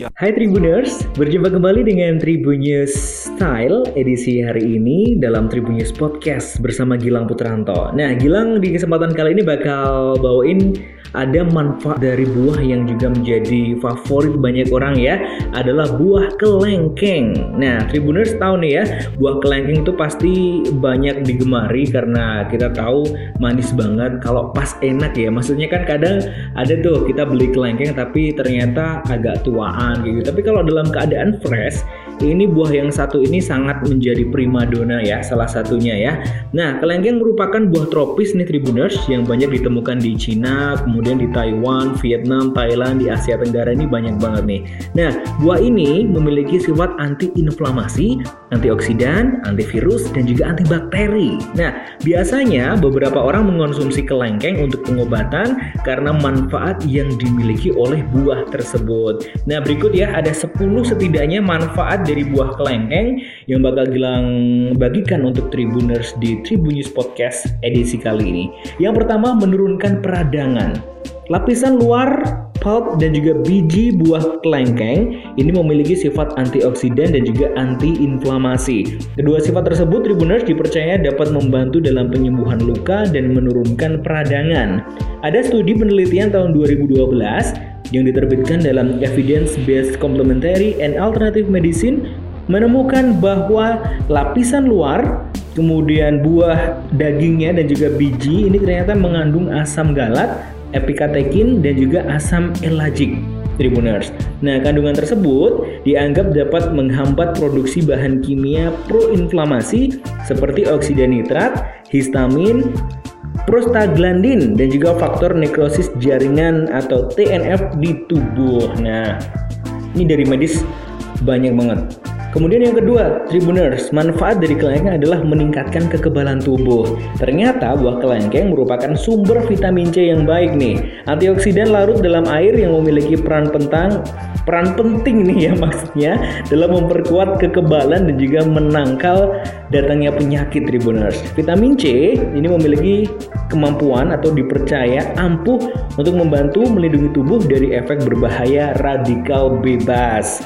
siang. Hai Tribuners, berjumpa kembali dengan Tribunnews Style edisi hari ini dalam Tribunnews Podcast bersama Gilang Putranto. Nah, Gilang di kesempatan kali ini bakal bawain ada manfaat dari buah yang juga menjadi favorit banyak orang ya adalah buah kelengkeng. Nah, Tribuners tahu nih ya, buah kelengkeng itu pasti banyak digemari karena kita tahu manis banget kalau pas enak ya. Maksudnya kan kadang ada tuh kita beli kelengkeng tapi ternyata agak tuaan gitu. Tapi kalau dalam keadaan fresh, ini buah yang satu ini sangat menjadi primadona ya, salah satunya ya. Nah, kelengkeng merupakan buah tropis nih Tribuners yang banyak ditemukan di Cina, kemudian di Taiwan, Vietnam, Thailand, di Asia Tenggara ini banyak banget nih. Nah, buah ini memiliki sifat anti-inflamasi, antioksidan, antivirus, dan juga antibakteri. Nah, biasanya beberapa orang mengonsumsi kelengkeng untuk pengobatan karena manfaat yang dimiliki oleh buah tersebut. Nah, berikut ya ada 10 setidaknya manfaat dari buah kelengkeng yang bakal Gilang bagikan untuk Tribuners di Tribunnews Podcast edisi kali ini. Yang pertama, menurunkan peradangan. Lapisan luar pulp dan juga biji buah kelengkeng ini memiliki sifat antioksidan dan juga antiinflamasi. Kedua sifat tersebut Tribuners dipercaya dapat membantu dalam penyembuhan luka dan menurunkan peradangan. Ada studi penelitian tahun 2012 yang diterbitkan dalam Evidence Based Complementary and Alternative Medicine menemukan bahwa lapisan luar kemudian buah dagingnya dan juga biji ini ternyata mengandung asam galat epikatekin, dan juga asam elagik. Tribuners. Nah, kandungan tersebut dianggap dapat menghambat produksi bahan kimia proinflamasi seperti oksida nitrat, histamin, prostaglandin dan juga faktor nekrosis jaringan atau TNF di tubuh. Nah, ini dari medis banyak banget. Kemudian yang kedua, Tribuners, manfaat dari kelengkeng adalah meningkatkan kekebalan tubuh. Ternyata buah kelengkeng merupakan sumber vitamin C yang baik nih. Antioksidan larut dalam air yang memiliki peran pentang peran penting nih ya maksudnya dalam memperkuat kekebalan dan juga menangkal datangnya penyakit Tribuners. Vitamin C ini memiliki kemampuan atau dipercaya ampuh untuk membantu melindungi tubuh dari efek berbahaya radikal bebas.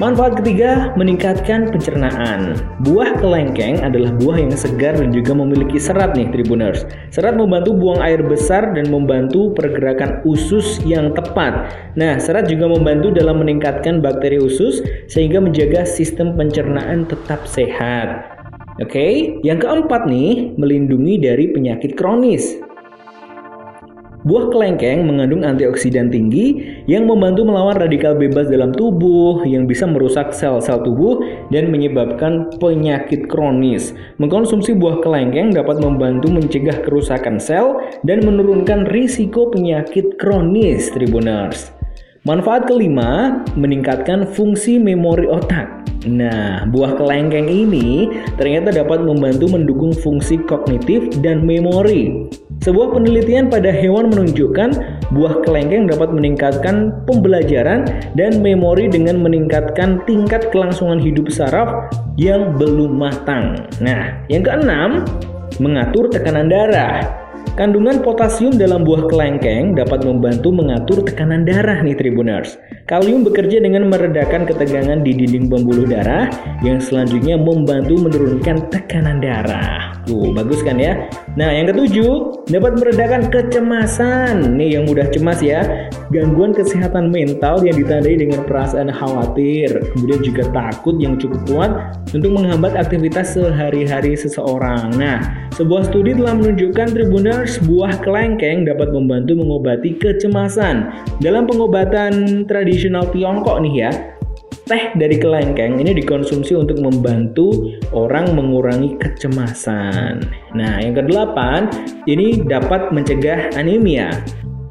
Manfaat ketiga, meningkatkan pencernaan. Buah kelengkeng adalah buah yang segar dan juga memiliki serat nih Tribuners. Serat membantu buang air besar dan membantu pergerakan usus yang tepat. Nah, serat juga membantu dalam meningkatkan bakteri usus sehingga menjaga sistem pencernaan tetap sehat. Oke, okay? yang keempat nih, melindungi dari penyakit kronis. Buah kelengkeng mengandung antioksidan tinggi yang membantu melawan radikal bebas dalam tubuh yang bisa merusak sel-sel tubuh dan menyebabkan penyakit kronis. Mengkonsumsi buah kelengkeng dapat membantu mencegah kerusakan sel dan menurunkan risiko penyakit kronis, Tribuners. Manfaat kelima, meningkatkan fungsi memori otak. Nah, buah kelengkeng ini ternyata dapat membantu mendukung fungsi kognitif dan memori. Sebuah penelitian pada hewan menunjukkan buah kelengkeng dapat meningkatkan pembelajaran dan memori dengan meningkatkan tingkat kelangsungan hidup saraf yang belum matang. Nah, yang keenam, mengatur tekanan darah. Kandungan potasium dalam buah kelengkeng dapat membantu mengatur tekanan darah nih Tribuners. Kalium bekerja dengan meredakan ketegangan di dinding pembuluh darah yang selanjutnya membantu menurunkan tekanan darah. Tuh, bagus kan ya? Nah, yang ketujuh, dapat meredakan kecemasan. Nih yang mudah cemas ya. Gangguan kesehatan mental yang ditandai dengan perasaan khawatir, kemudian juga takut yang cukup kuat untuk menghambat aktivitas sehari-hari seseorang. Nah, sebuah studi telah menunjukkan Tribuners buah kelengkeng dapat membantu mengobati kecemasan. Dalam pengobatan tradisional Tiongkok nih ya, teh dari kelengkeng ini dikonsumsi untuk membantu orang mengurangi kecemasan. Nah, yang kedelapan, ini dapat mencegah anemia.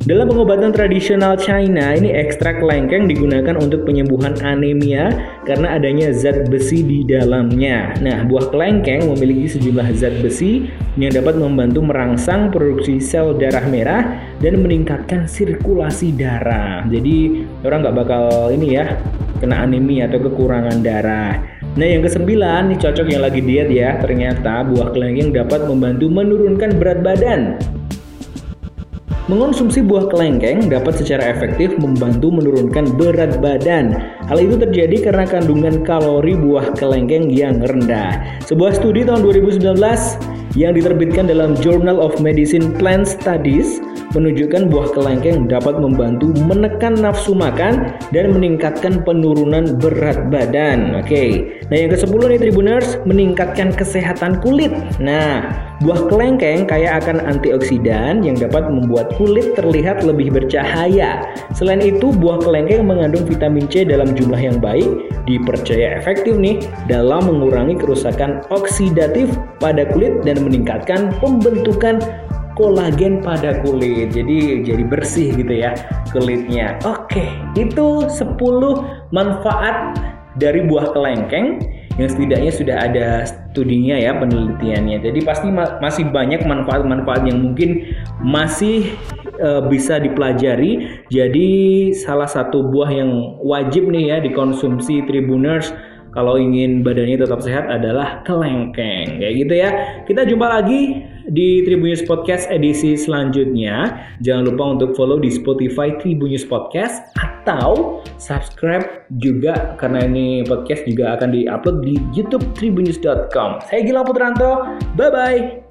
Dalam pengobatan tradisional China, ini ekstrak lengkeng digunakan untuk penyembuhan anemia karena adanya zat besi di dalamnya. Nah, buah kelengkeng memiliki sejumlah zat besi yang dapat membantu merangsang produksi sel darah merah dan meningkatkan sirkulasi darah. Jadi, orang nggak bakal ini ya, kena anemia atau kekurangan darah. Nah yang kesembilan, ini cocok yang lagi diet ya, ternyata buah kelengkeng dapat membantu menurunkan berat badan Mengonsumsi buah kelengkeng dapat secara efektif membantu menurunkan berat badan. Hal itu terjadi karena kandungan kalori buah kelengkeng yang rendah. Sebuah studi tahun 2019 yang diterbitkan dalam Journal of Medicine Plant Studies menunjukkan buah kelengkeng dapat membantu menekan nafsu makan dan meningkatkan penurunan berat badan. Oke. Nah, yang ke-10 nih Tribuners, meningkatkan kesehatan kulit. Nah, buah kelengkeng kaya akan antioksidan yang dapat membuat kulit terlihat lebih bercahaya. Selain itu, buah kelengkeng mengandung vitamin C dalam jumlah yang baik, dipercaya efektif nih dalam mengurangi kerusakan oksidatif pada kulit dan meningkatkan pembentukan kolagen pada kulit. Jadi jadi bersih gitu ya kulitnya. Oke, itu 10 manfaat dari buah kelengkeng yang setidaknya sudah ada studinya ya penelitiannya. Jadi pasti ma masih banyak manfaat-manfaat yang mungkin masih uh, bisa dipelajari. Jadi salah satu buah yang wajib nih ya dikonsumsi Tribuners kalau ingin badannya tetap sehat adalah kelengkeng. Kayak gitu ya. Kita jumpa lagi di Tribunnews Podcast edisi selanjutnya. Jangan lupa untuk follow di Spotify Tribunnews Podcast atau subscribe juga karena ini podcast juga akan diupload di YouTube tribunnews.com. Saya Gila Putranto. Bye bye.